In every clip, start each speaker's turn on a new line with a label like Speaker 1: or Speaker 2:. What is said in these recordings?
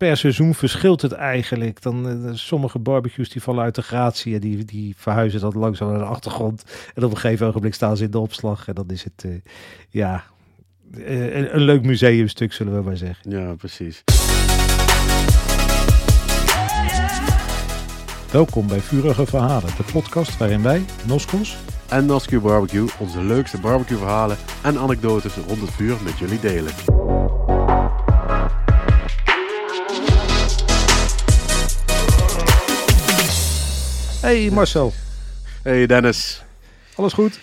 Speaker 1: per seizoen verschilt het eigenlijk. Dan, eh, sommige barbecues die vallen uit de gratie en die, die verhuizen dat langzaam naar de achtergrond. En op een gegeven ogenblik staan ze in de opslag. En dan is het, eh, ja, eh, een, een leuk museumstuk zullen we maar zeggen.
Speaker 2: Ja, precies.
Speaker 1: Welkom bij Vurige Verhalen, de podcast waarin wij, Noskos,
Speaker 2: En Nascu Barbecue onze leukste barbecue verhalen en anekdotes rond het vuur met jullie delen.
Speaker 1: Hey Marcel,
Speaker 2: Hey Dennis.
Speaker 1: alles goed?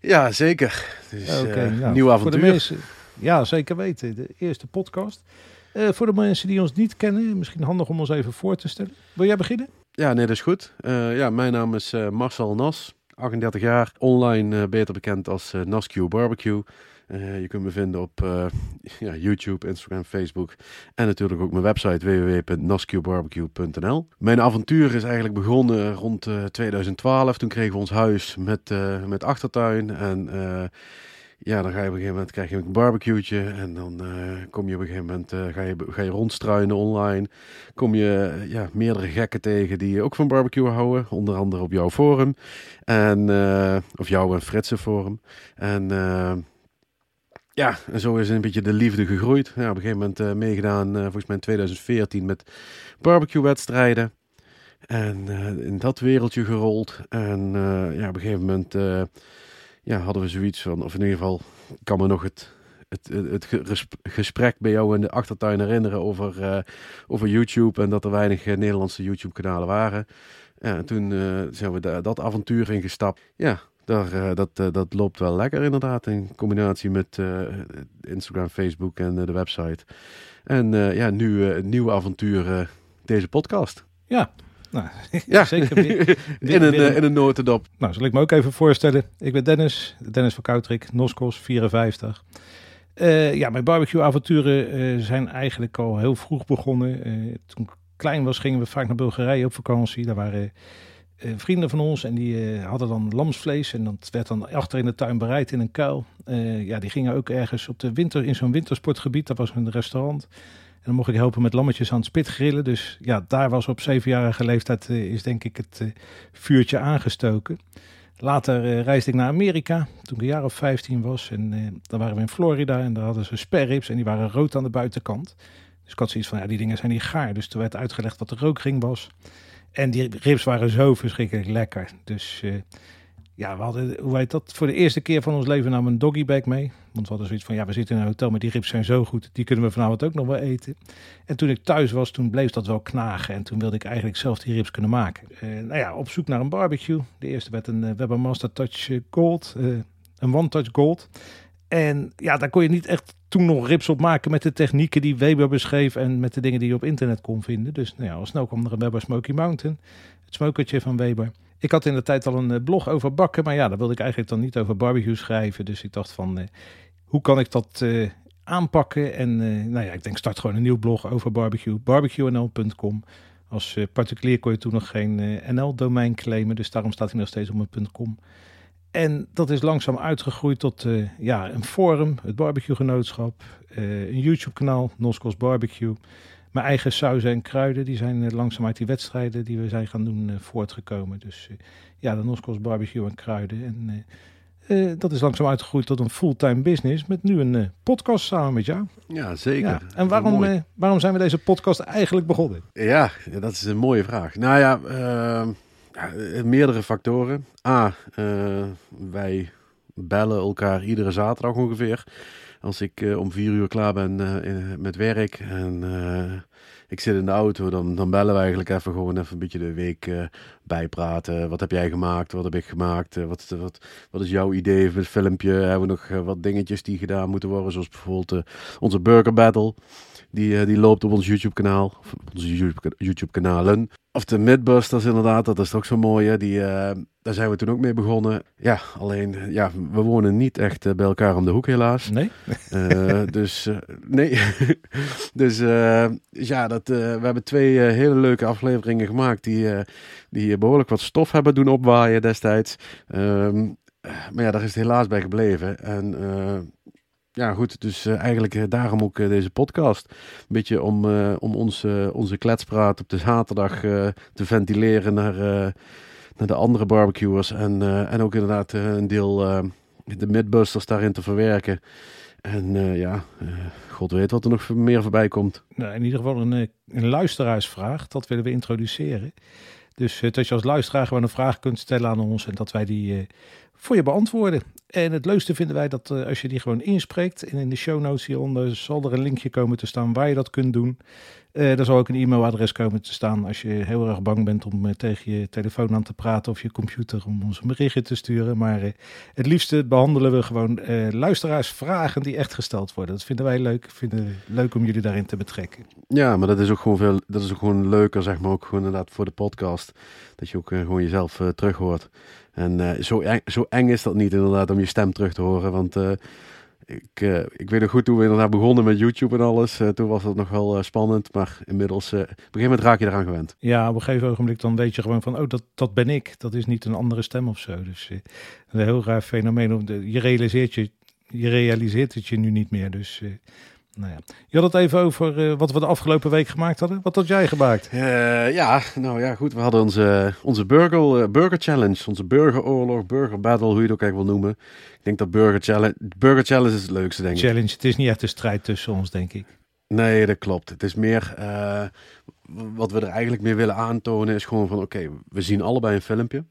Speaker 2: Ja, zeker. Dus, eh,
Speaker 1: nou,
Speaker 2: nieuw avontuur.
Speaker 1: mensen- ja, zeker weten. De eerste podcast. Eh, voor de mensen die ons niet kennen, misschien handig om ons even voor te stellen. Wil jij beginnen?
Speaker 2: Ja, nee, dat is goed. Eh, ja, mijn naam is eh, Marcel Nas, 38 jaar. Online beter bekend als Nascu Barbecue. Eh, je kunt me vinden op eh, ja, YouTube, Instagram, Facebook en natuurlijk ook mijn website www.nascubarbecue.nl. Mijn avontuur is eigenlijk begonnen rond eh, 2012. Toen kregen we ons huis met, eh, met achtertuin en eh, ja, dan ga je op een gegeven moment krijg je een barbecue'tje en dan eh, kom je op een gegeven moment eh, ga, je, ga je rondstruinen online. Kom je eh, ja, meerdere gekken tegen die ook van barbecue houden, onder andere op jouw forum en eh, of jouw en Fritsen forum. En eh, ja, en zo is een beetje de liefde gegroeid. Ja, op een gegeven moment eh, meegedaan, eh, volgens mij in 2014, met barbecue-wedstrijden. En eh, in dat wereldje gerold. En ja, op een gegeven moment ja, hadden we zoiets van, of in ieder geval, kan me nog het, het, het, het ges- gesprek bij jou in de achtertuin herinneren over, over YouTube. En dat er weinig Nederlandse YouTube-kanalen waren. Ja, en toen zijn we da- dat avontuur ingestapt. Ja, daar, eh, dat, eh, dat loopt wel lekker inderdaad. In combinatie met eh, Instagram, Facebook en de website. En ja, nu een nieuw avontuur, deze podcast.
Speaker 1: Ja, nou,
Speaker 2: Ja,
Speaker 1: zeker. Weer,
Speaker 2: in, een,
Speaker 1: weer-
Speaker 2: in een notendop.
Speaker 1: Nou, zal ik me ook even voorstellen. Ik ben Dennis, Dennis van Koutrik, Noskos, 54. Eh, ja, mijn barbecue-avonturen zijn eigenlijk al heel vroeg begonnen. Toen ik klein was, gingen we vaak naar Bulgarije op vakantie. Daar waren eh, vrienden van ons en die eh, hadden dan lamsvlees. En dat werd dan achter in de tuin bereid in een kuil. Eh, ja, die gingen ook ergens op de winter in zo'n wintersportgebied. Dat was een restaurant. En dan mocht ik helpen met lammetjes aan het spit grillen. Dus ja, daar was op zevenjarige leeftijd is denk ik het vuurtje aangestoken. Later reisde ik naar Amerika toen ik een jaar of 15 was. En dan waren we in Florida en daar hadden ze sperrips en die waren rood aan de buitenkant. Dus ik had zoiets van, ja, die dingen zijn niet gaar. Dus toen werd uitgelegd wat de rookring was. En die ribs waren zo verschrikkelijk lekker. Dus eh, ja, we hadden, hoe heet dat, voor de eerste keer van ons leven namen een doggybag mee. Want we hadden zoiets van, ja, we zitten in een hotel, maar die ribs zijn zo goed. Die kunnen we vanavond ook nog wel eten. En toen ik thuis was, toen bleef dat wel knagen. En toen wilde ik eigenlijk zelf die ribs kunnen maken. Eh, nou ja, op zoek naar een barbecue. De eerste werd een uh, Weber Master Touch eh, Gold. eh, een One Touch Gold. En ja, daar kon je niet echt toen nog rips op maken met de technieken die Weber beschreef. En met de dingen die je op internet kon vinden. Dus nou ja, snel kwam er een Weber Smoky Mountain. Het smokertje van Weber. Ik had in de tijd al een eh, blog over bakken. Maar ja, daar wilde ik eigenlijk dan niet over barbecue schrijven. Dus ik dacht van, eh, hoe kan ik dat eh, aanpakken? En nou ja, ik denk start gewoon een nieuw blog over barbecue. barbecuenl.com. Als particulier kon je toen nog geen NL-domein claimen. Dus daarom staat hij nog steeds op mijn .com. En dat is langzaam uitgegroeid tot eh, ja, een forum, het barbecue genootschap, eh, een YouTube kanaal, Noskos Barbecue. Mijn eigen sauzen en kruiden, die zijn eh, langzaam uit die wedstrijden die we zijn gaan doen voortgekomen. Dus ja, de Noskos Barbecue en kruiden. En dat is langzaam uitgegroeid tot een fulltime business met nu een podcast samen met jou.
Speaker 2: Ja, zeker.
Speaker 1: Ja. En waarom, waarom zijn we deze podcast eigenlijk begonnen?
Speaker 2: Ja, ja, dat is een mooie vraag. Nou ja, ehm, eh, meerdere factoren. A, eh, wij bellen elkaar iedere zaterdag ongeveer. Als ik eh, om vier uur klaar ben met werk en ik zit in de auto, dan, dan bellen we eigenlijk even gewoon even een beetje de week bijpraten. Wat heb jij gemaakt? Wat heb ik gemaakt? Wat, wat, wat is jouw idee voor het filmpje? Hebben we nog wat dingetjes die gedaan moeten worden? Zoals bijvoorbeeld onze Burger Battle. Die, die loopt op ons YouTube-kanaal. Onze YouTube- YouTube-kanalen. Of de Midbusters inderdaad, dat is ook zo mooi. Hè? Die, eh, daar zijn we toen ook mee begonnen. Ja, alleen, ja, we wonen niet echt eh, bij elkaar om de hoek helaas.
Speaker 1: Nee?
Speaker 2: Eh, dus nee. dus eh, ja, dat, we hebben twee hele leuke afleveringen gemaakt die, die behoorlijk wat stof hebben doen opwaaien destijds. Ehm, maar ja, daar is het helaas bij gebleven. En ja, goed. Dus eigenlijk daarom ook deze podcast. Een beetje om, om ons, onze kletspraat op de zaterdag te ventileren naar, naar de andere barbecuers. En, en ook inderdaad een deel de midbusters daarin te verwerken. En ja, god weet wat er nog meer voorbij komt.
Speaker 1: Nou, in ieder geval een, een luisteraarsvraag. Dat willen we introduceren. Dus dat je als luisteraar gewoon een vraag kunt stellen aan ons en dat wij die voor je beantwoorden. En het leukste vinden wij dat uh, als je die gewoon inspreekt. En in de show notes hieronder zal er een linkje komen te staan waar je dat kunt doen. Uh, er zal ook een e-mailadres komen te staan als je heel erg bang bent om uh, tegen je telefoon aan te praten of je computer om ons een berichtje te sturen. Maar het liefste behandelen we gewoon luisteraarsvragen die echt gesteld worden. Dat vinden wij leuk. Vinden leuk om jullie daarin te betrekken.
Speaker 2: Ja, maar dat is ook gewoon veel. Dat is ook gewoon leuker, zeg maar, ook gewoon inderdaad voor de podcast. Dat je ook gewoon jezelf terug hoort. En uh, zo, eng, zo eng is dat niet inderdaad om je stem terug te horen. Want uh, ik, uh, ik weet nog goed toen we inderdaad begonnen met YouTube en alles. toen was het nog wel spannend. Maar inmiddels, op een gegeven moment raak je eraan gewend.
Speaker 1: Ja, op een gegeven ogenblik dan weet je gewoon van, oh dat, dat ben ik. Dat is niet een andere stem of zo. Dus een heel raar fenomeen. Je realiseert, je, je realiseert het je nu niet meer. Dus nou ja. Je had het even over uh, wat we de afgelopen week gemaakt hadden. Wat had jij gemaakt?
Speaker 2: Uh, ja, nou ja, goed. We hadden onze, onze burger, uh, burger Challenge. Onze burgeroorlog, burger battle, hoe je het ook eigenlijk wil noemen. Ik denk dat Burger Challenge, burger challenge is het leukste, denk ik.
Speaker 1: Challenge, het is niet echt een strijd tussen ons, denk ik.
Speaker 2: Nee, dat klopt. Het is meer, wat we er eigenlijk meer willen aantonen is gewoon van, oké, we zien allebei een filmpje.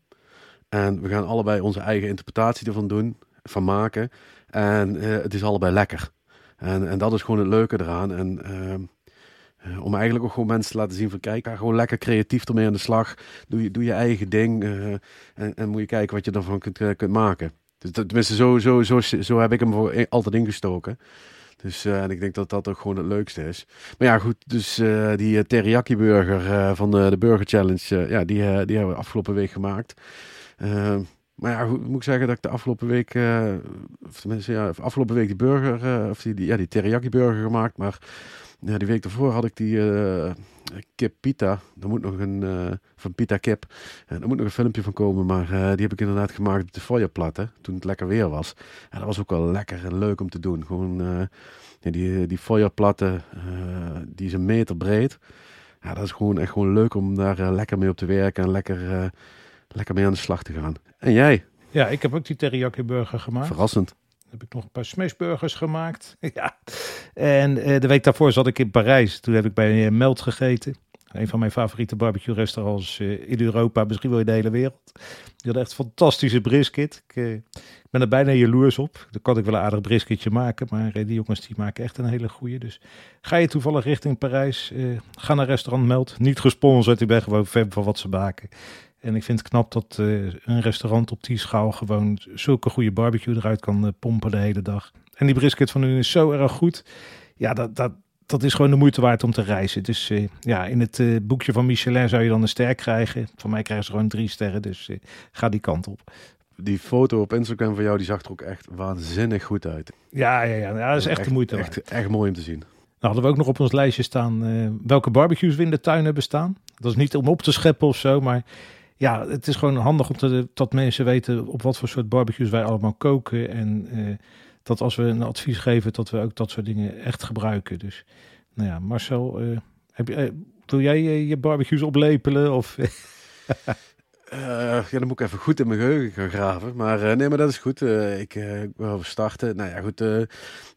Speaker 2: En we gaan allebei onze eigen interpretatie ervan doen, van maken. En het is allebei lekker. En, en dat is gewoon het leuke eraan. En ehm, eh, om eigenlijk ook gewoon mensen te laten zien van kijk, ga gewoon lekker creatief ermee aan de slag. Doe je, doe je eigen ding uh, en, en moet je kijken wat je ervan kunt, uh, kunt maken. Dus tenminste, zo, zo, zo, zo heb ik hem voor, altijd ingestoken. Dus en ik denk dat dat ook gewoon het leukste is. Maar ja, goed, dus die teriyaki burger van de, de Burger Challenge, ja, die, die hebben we afgelopen week gemaakt. Maar ja, moet ik zeggen dat ik de afgelopen week, uh, of tenminste, ja, afgelopen week die burger, uh, of die, die, ja, die teriyaki burger gemaakt. Maar die week daarvoor had ik die uh, kip pita. Er moet nog een, van pita kip. En er moet nog een filmpje van komen, maar die heb ik inderdaad gemaakt op de fooierplatte. Toen het lekker weer was. En dat was ook wel lekker en leuk om te doen. Gewoon die, die fooierplatte, die is een meter breed. Ja, dat is gewoon echt gewoon leuk om daar lekker mee op te werken en lekker lekker mee aan de slag te gaan. En jij?
Speaker 1: Ja, ik heb ook die teriyaki burger gemaakt.
Speaker 2: Verrassend.
Speaker 1: Dan heb ik nog een paar smashburgers gemaakt. ja. En uh, de week daarvoor zat ik in Parijs. Toen heb ik bij uh, Meld gegeten. Een van mijn favoriete barbecue restaurants uh, in Europa, misschien wel in de hele wereld. Die had echt fantastische brisket. Ik, ben er bijna jaloers op. Dan kan ik wel een aardig brisketje maken. Maar die jongens die maken echt een hele goede. Dus ga je toevallig richting Parijs, ga naar restaurant Meld. Niet gesponsord, ik ben gewoon fan van wat ze maken. En ik vind het knap dat uh, een restaurant op die schaal gewoon zulke goede barbecue eruit kan uh, pompen de hele dag. En die brisket van hun is zo erg goed. Ja, dat, dat, dat is gewoon de moeite waard om te reizen. Dus uh, ja, in het boekje van Michelin zou je dan een ster krijgen. Van mij krijgen ze gewoon drie sterren, dus ga die kant op.
Speaker 2: Die foto op Instagram van jou, die zag er ook echt waanzinnig goed uit.
Speaker 1: Ja, ja, ja, ja dat is echt, echt de moeite
Speaker 2: waard. Echt, echt mooi om te zien.
Speaker 1: Nou, hadden we ook nog op ons lijstje staan welke barbecues we in de tuin hebben staan. Dat is niet om op te scheppen of zo, maar ja, het is gewoon handig om te, dat mensen weten op wat voor soort barbecues wij allemaal koken. En uh, dat als we een advies geven, dat we ook dat soort dingen echt gebruiken. Dus nou ja, Marcel, uh, heb je, wil jij je barbecues oplepelen? Of
Speaker 2: ja, dan moet ik even goed in mijn geheugen gaan graven. Maar nee, maar dat is goed. ik, wil starten. Nou ja, goed.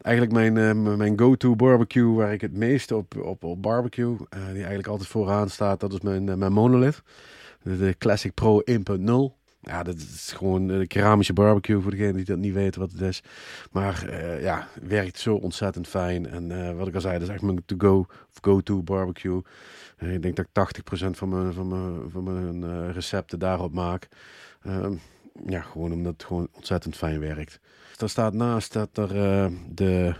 Speaker 2: eigenlijk mijn, mijn go-to barbecue waar ik het meeste op, op, op barbecue, die eigenlijk altijd vooraan staat, dat is mijn, mijn monolith. De Classic Pro 1.0. Ja, dat is gewoon de keramische barbecue voor degene die dat niet weten wat het is. Maar uh, ja, werkt zo ontzettend fijn. En uh, wat ik al zei, dat is echt mijn to-go of go-to barbecue. Uh, ik denk dat ik 80% van mijn, van mijn, van mijn recepten daarop maak. Ja, gewoon omdat het gewoon ontzettend fijn werkt. Daar staat naast dat er uh, de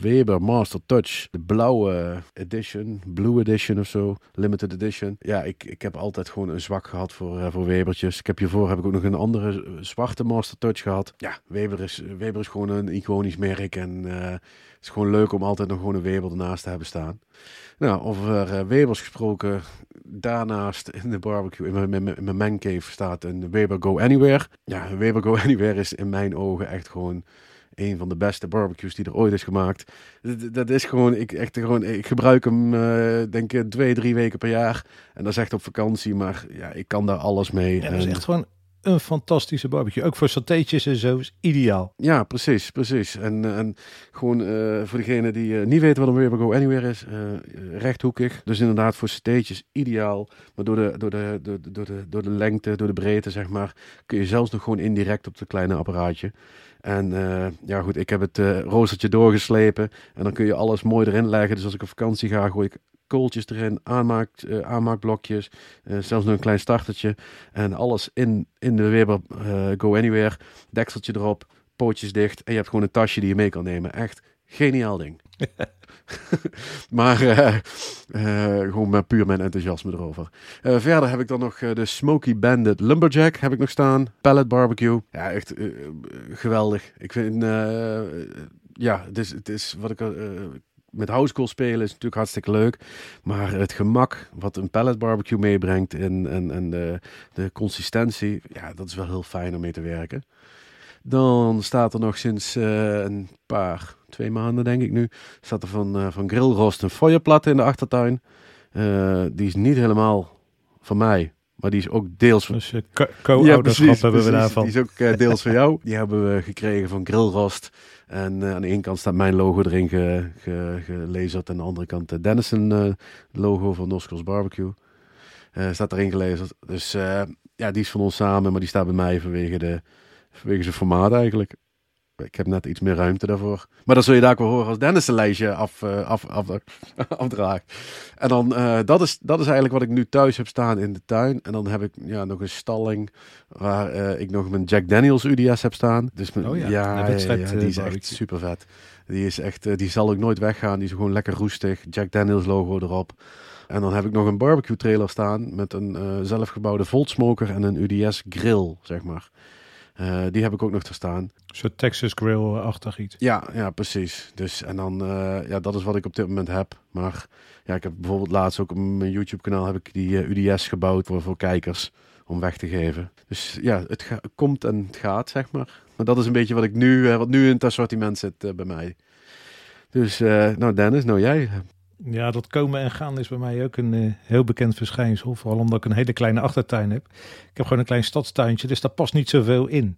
Speaker 2: Weber Master Touch, de blauwe edition, Blue Edition of zo, limited edition. Ja, ik, ik heb altijd gewoon een zwak gehad voor, uh, voor Webertjes. Ik heb hiervoor heb ik ook nog een andere zwarte Master Touch gehad. Ja, Weber is, Weber is gewoon een iconisch merk en uh, het is gewoon leuk om altijd nog gewoon een Weber ernaast te hebben staan. Nou, over Webers gesproken, daarnaast in de barbecue, in mijn, in mijn mancave staat een Weber Go Anywhere. Ja, Weber Go Anywhere is in mijn ogen echt gewoon een van de beste barbecues die er ooit is gemaakt. Dat, dat is gewoon, ik, echt, gewoon, ik gebruik hem uh, denk ik twee, drie weken per jaar. En dat is echt op vakantie, maar ja, ik kan daar alles mee.
Speaker 1: Ja, dat is echt gewoon een fantastische barbecue. Ook voor satéetjes en zo is ideaal.
Speaker 2: Ja, precies, precies. En, eh, en gewoon uh, voor degene die uh, niet weten wat een Weber Go Anywhere is, rechthoekig. Dus inderdaad voor satéetjes ideaal. Maar door de, door, de, door, de, door, de, door de lengte, door de breedte zeg maar, kun je zelfs nog gewoon indirect op het kleine apparaatje. En ja goed, ik heb het roostertje doorgeslepen en dan kun je alles mooi erin leggen. Dus als ik op vakantie ga, gooi ik kooltjes erin, aanmaak, uh, aanmaakblokjes, uh, zelfs nog een klein startertje. En alles in, in de Weber uh, Go Anywhere, dekseltje erop, pootjes dicht. En je hebt gewoon een tasje die je mee kan nemen. Echt geniaal ding. maar gewoon met puur mijn enthousiasme erover. verder heb ik dan nog de Smoky Bandit Lumberjack heb ik nog staan. Pellet Barbecue. Ja, echt geweldig. Ik vind, ja, het is, het is wat ik met housecall spelen is natuurlijk hartstikke leuk. Maar het gemak wat een pellet barbecue meebrengt en, en, en de, de consistentie, ja, dat is wel heel fijn om mee te werken. Dan staat er nog sinds uh, een paar, twee maanden denk ik nu, staat er van, uh, van Grillrost een feuerplatte in de achtertuin. Uh, die is niet helemaal van mij, maar die is ook deels van...
Speaker 1: Dus co-ouderschap ja, hebben we daarvan.
Speaker 2: Die is ook deels van jou. Die hebben we gekregen van Grillrost. En uh, aan de ene kant staat mijn logo erin ge, ge, gelezerd. En aan de andere kant de Dennison uh, logo van Noskos Barbecue. Staat erin gelezerd. Dus ja, die is van ons samen. Maar die staat bij mij vanwege, de, vanwege zijn formaat eigenlijk. Ik heb net iets meer ruimte daarvoor. Maar dat zul je daar ook wel horen als Dennis een lijstje af, uh, af, af, afdraagt. En dan, uh, dat, is, dat is eigenlijk wat ik nu thuis heb staan in de tuin. En dan heb ik ja, nog een stalling waar uh, ik nog mijn Jack Daniels UDS heb staan. Dus mijn,
Speaker 1: oh ja,
Speaker 2: ja, ja, ja die is echt super vet. Die, is echt, die zal ook nooit weggaan. Die is gewoon lekker roestig. Jack Daniels logo erop. En dan heb ik nog een barbecue trailer staan met een zelfgebouwde Volt Smoker en een UDS grill, zeg maar. Uh, die heb ik ook nog te staan.
Speaker 1: Zo Texas Grill-achtig iets.
Speaker 2: Ja, ja, precies. Dus en dan, uh, ja, dat is wat ik op dit moment heb. Maar ja, ik heb bijvoorbeeld laatst ook op mijn YouTube-kanaal heb ik die uh, eh, UDS gebouwd voor, voor kijkers om weg te geven. Dus ja, het komt en het gaat, zeg maar. Maar dat is een beetje wat ik nu, wat nu in het assortiment zit bij mij. Dus nou Dennis, nou jij.
Speaker 1: Ja, dat komen en gaan is bij mij ook een uh, heel bekend verschijnsel. Vooral omdat ik een hele kleine achtertuin heb. Ik heb gewoon een klein stadstuintje, dus daar past niet zoveel in.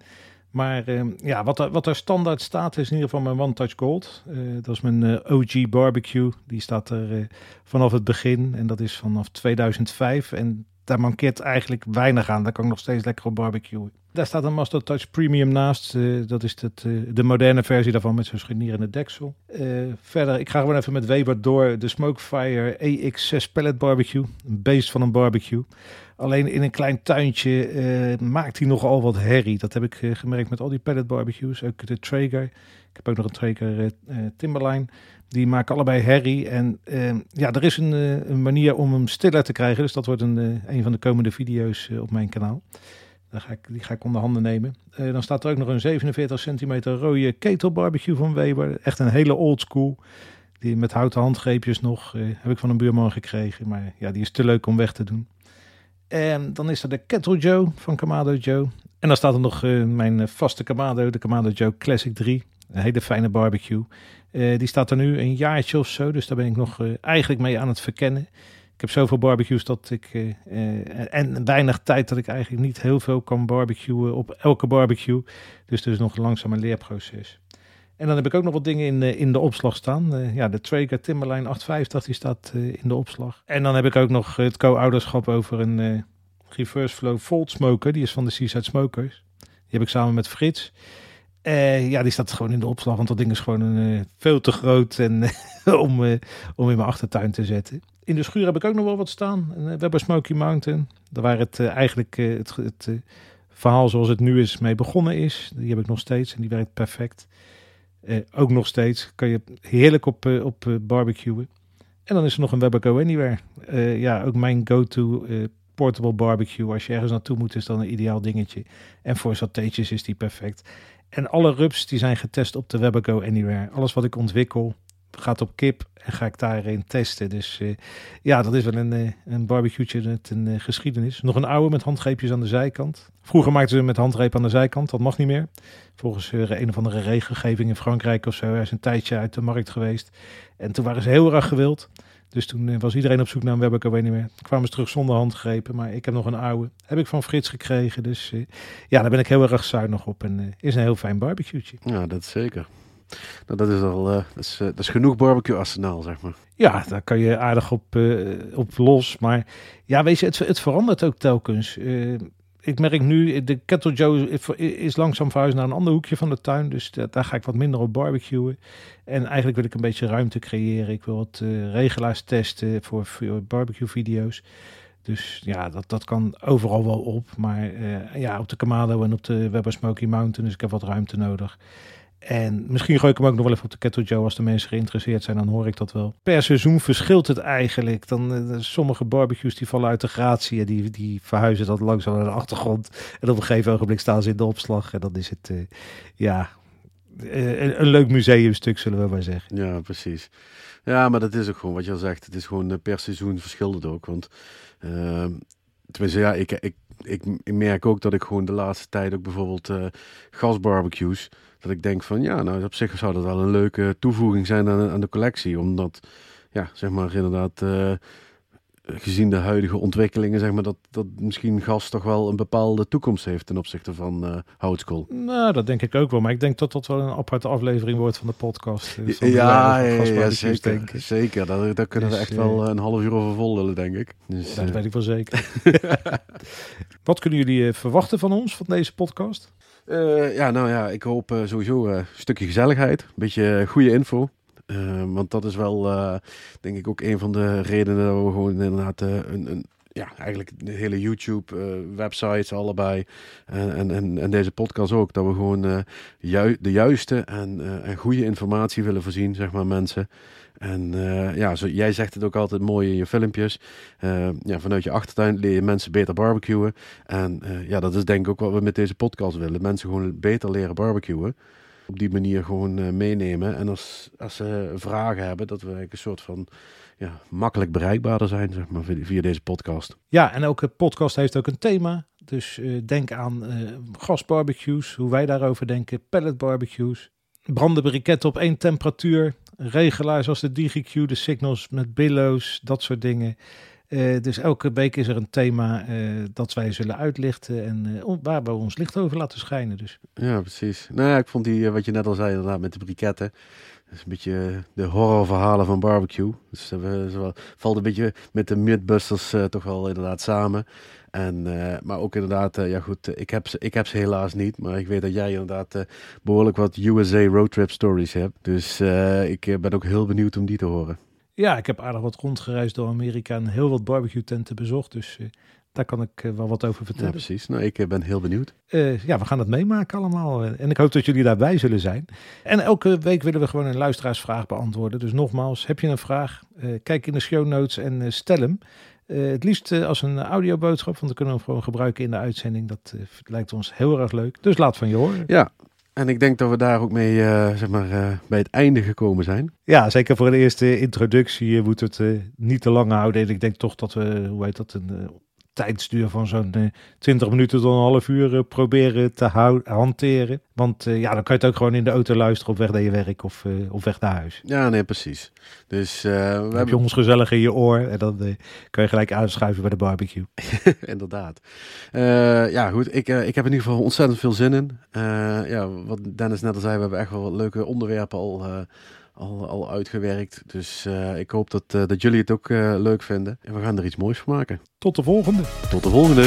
Speaker 1: Maar uh, ja, wat er, wat er standaard staat is in ieder geval mijn One Touch Gold. Uh, dat is mijn OG barbecue. Die staat er vanaf het begin en dat is vanaf 2005. En daar mankeert eigenlijk weinig aan. Daar kan ik nog steeds lekker op barbecuen. Daar staat een Master Touch Premium naast. Uh, dat is het, uh, de moderne versie daarvan met zo'n scharnierende deksel. Uh, verder, ik ga gewoon even met Weber door. De Smokefire EX6 Pellet Barbecue. Een beest van een barbecue. Alleen in een klein tuintje maakt hij nogal wat herrie. Dat heb ik gemerkt met al die pellet barbecues. Ook de Traeger. Ik heb ook nog een Traeger Timberline. Die maken allebei herrie. En ja, er is een, een, manier om hem stiller te krijgen. Dus dat wordt een, een van de komende video's op mijn kanaal. Dan ga ik, die ga ik onder handen nemen. Uh, dan staat er ook nog een 47 centimeter rode ketel barbecue van Weber. Echt een hele old school. Die met houten handgreepjes nog. Uh, heb ik van een buurman gekregen. Maar ja, die is te leuk om weg te doen. En dan is er de Kettle Joe van Kamado Joe. En dan staat er nog uh, mijn vaste Kamado, de Kamado Joe Classic 3. Een hele fijne barbecue. die staat er nu een jaartje of zo. Dus daar ben ik nog eigenlijk mee aan het verkennen. Ik heb zoveel barbecues dat ik. Uh, en weinig tijd dat ik eigenlijk niet heel veel kan barbecuen op elke barbecue. Dus dus nog langzaam een leerproces. En dan heb ik ook nog wat dingen in, in de opslag staan. Uh, ja, de Traeger Timberline 850 die staat in de opslag. En dan heb ik ook nog het co-ouderschap over een reverse flow Volt Smoker. Die is van de Seaside Smokers. Die heb ik samen met Frits. ja, die staat gewoon in de opslag, want dat ding is gewoon veel te groot en, om, om in mijn achtertuin te zetten. In de schuur heb ik ook nog wel wat staan. We hebben Smoky Mountain. Daar waar het uh, eigenlijk uh, het, het verhaal zoals het nu is mee begonnen is. Die heb ik nog steeds en die werkt perfect. ook nog steeds. Kan je heerlijk op, op barbecuen. En dan is er nog een Weber Go Anywhere. ja, ook mijn go-to portable barbecue. Als je ergens naartoe moet is dan een ideaal dingetje. En voor satéetjes is die perfect. En alle rubs die zijn getest op de Weber Go Anywhere. Alles wat ik ontwikkel gaat op kip en ga ik daarin testen. Dus uh, ja, dat is wel een, uh, een barbecue met een uh, geschiedenis. Nog een oude met handgreepjes aan de zijkant. Vroeger maakten ze met handgreep aan de zijkant, dat mag niet meer. Volgens een of andere regelgeving in Frankrijk of zo. Hij is een tijdje uit de markt geweest. En toen waren ze heel erg gewild. Dus toen was iedereen op zoek naar een Weber niet meer. Kwamen ze terug zonder handgrepen, maar ik heb nog een oude. Heb ik van Frits gekregen. Dus ja, daar ben ik heel erg zuinig op. En is een heel fijn barbecue.
Speaker 2: Ja, dat zeker. Nou, dat is al uh, dat is, uh, dat is genoeg barbecue arsenaal, zeg maar.
Speaker 1: Ja, daar kan je aardig op, uh, op los. Maar ja, weet je, het, het verandert ook telkens. ik merk nu, de Kettle Joe is langzaam verhuisd naar een ander hoekje van de tuin. Dus daar ga ik wat minder op barbecuen. En eigenlijk wil ik een beetje ruimte creëren. Ik wil wat regelaars testen voor, voor barbecue video's. Dus ja, dat, dat kan overal wel op. Maar ja, op de Kamado en op de Weber Smoky Mountain. Dus ik heb wat ruimte nodig. En misschien gooi ik hem ook nog wel even op de Kettle Joe als de mensen geïnteresseerd zijn, dan hoor ik dat wel. Per seizoen verschilt het eigenlijk. Dan, uh, sommige barbecues die vallen uit de gratie, die, die verhuizen dat langzaam naar de achtergrond. En op een gegeven ogenblik staan ze in de opslag. En dan is het, uh, ja, uh, een, een, leuk museumstuk zullen we maar zeggen.
Speaker 2: Ja, precies. Ja, maar dat is ook gewoon wat je al zegt. Het is gewoon per seizoen verschilt het ook. Want ehm, tenminste, ja, ik, ik, ik, ik, merk ook dat ik gewoon de laatste tijd ook bijvoorbeeld gasbarbecues dat ik denk van ja, nou op zich zou dat wel een leuke toevoeging zijn aan, aan de collectie. Omdat, ja, zeg maar inderdaad, uh, gezien de huidige ontwikkelingen, zeg maar, dat, dat misschien gas toch wel een bepaalde toekomst heeft ten opzichte van uh, houtskool.
Speaker 1: Nou, dat denk ik ook wel. Maar ik denk dat dat wel een aparte aflevering wordt van de podcast.
Speaker 2: Dus ja, ja, ja, zeker. Zeker, daar, daar kunnen dus, we echt wel een half uur over vol denk ik.
Speaker 1: Dus, dat weet ik wel zeker. Wat kunnen jullie verwachten van ons, van deze podcast?
Speaker 2: Uh, ja, nou ja, ik hoop uh, sowieso uh, een stukje gezelligheid, een beetje goede info. want dat is wel, denk ik, ook een van de redenen dat we gewoon inderdaad een, een, ja, eigenlijk de hele YouTube-websites allebei en, en, en, deze podcast ook, dat we gewoon ju de juiste en, en goede informatie willen voorzien, zeg maar, mensen. En ja, zo, jij zegt het ook altijd mooi in je filmpjes. Ja, vanuit je achtertuin leer je mensen beter barbecuen. En ja, dat is denk ik ook wat we met deze podcast willen. Mensen gewoon beter leren barbecuen. Op die manier gewoon meenemen. En als, als ze vragen hebben, dat we een soort van ja, makkelijk bereikbaarder zijn, zeg maar, via deze podcast.
Speaker 1: Ja, en elke podcast heeft ook een thema. Dus denk aan gasbarbecues, hoe wij daarover denken, pellet barbecues. Branden briketten op één temperatuur regelaars zoals de DigiQ, de signals met billows, dat soort dingen. Uh, dus elke week is er een thema uh, dat wij zullen uitlichten en uh, waar we ons licht over laten schijnen. Dus.
Speaker 2: Ja, precies. Nou ja, ik vond die, wat je net al zei, inderdaad, met de briketten. Is een beetje de horrorverhalen van barbecue. Dus dat valt een beetje met de Mythbusters toch wel inderdaad samen. En, uh, maar ook inderdaad, uh, ja goed, ik heb, ze, ik heb ze helaas niet. Maar ik weet dat jij inderdaad uh, behoorlijk wat USA roadtrip stories hebt. Dus ik ben ook heel benieuwd om die te horen.
Speaker 1: Ja, ik heb aardig wat rondgereisd door Amerika en heel wat barbecue tenten bezocht. Dus daar kan ik wel wat over vertellen. Ja,
Speaker 2: precies. Nou, ik ben heel benieuwd.
Speaker 1: ja, we gaan het meemaken allemaal. En ik hoop dat jullie daarbij zullen zijn. En elke week willen we gewoon een luisteraarsvraag beantwoorden. Dus nogmaals, heb je een vraag? kijk in de show notes en stel hem. Het liefst als een audioboodschap, want dan kunnen we hem gewoon gebruiken in de uitzending. Dat lijkt ons heel erg leuk. Dus laat van je horen.
Speaker 2: Ja, en ik denk dat we daar ook mee zeg maar, bij het einde gekomen zijn.
Speaker 1: Ja, zeker voor de eerste introductie moeten we het niet te lang houden. En ik denk toch dat we, hoe heet dat, een tijdsduur van zo'n uh, 20 minuten tot een half uur uh, proberen te hanteren. Want uh, ja, dan kan je het ook gewoon in de auto luisteren op weg naar je werk of op weg naar huis.
Speaker 2: Ja, nee, precies. Dus we
Speaker 1: dan hebben... heb je ons gezellig in je oor en dan kan je gelijk aanschuiven bij de barbecue.
Speaker 2: Inderdaad. ja, goed. Ik, ik heb in ieder geval ontzettend veel zin in. ja, wat Dennis net al zei, we hebben echt wel wat leuke onderwerpen al al, al uitgewerkt. Dus uh, ik hoop dat, uh, dat jullie het ook uh, leuk vinden. En we gaan er iets moois van maken.
Speaker 1: Tot de volgende.
Speaker 2: Tot de volgende.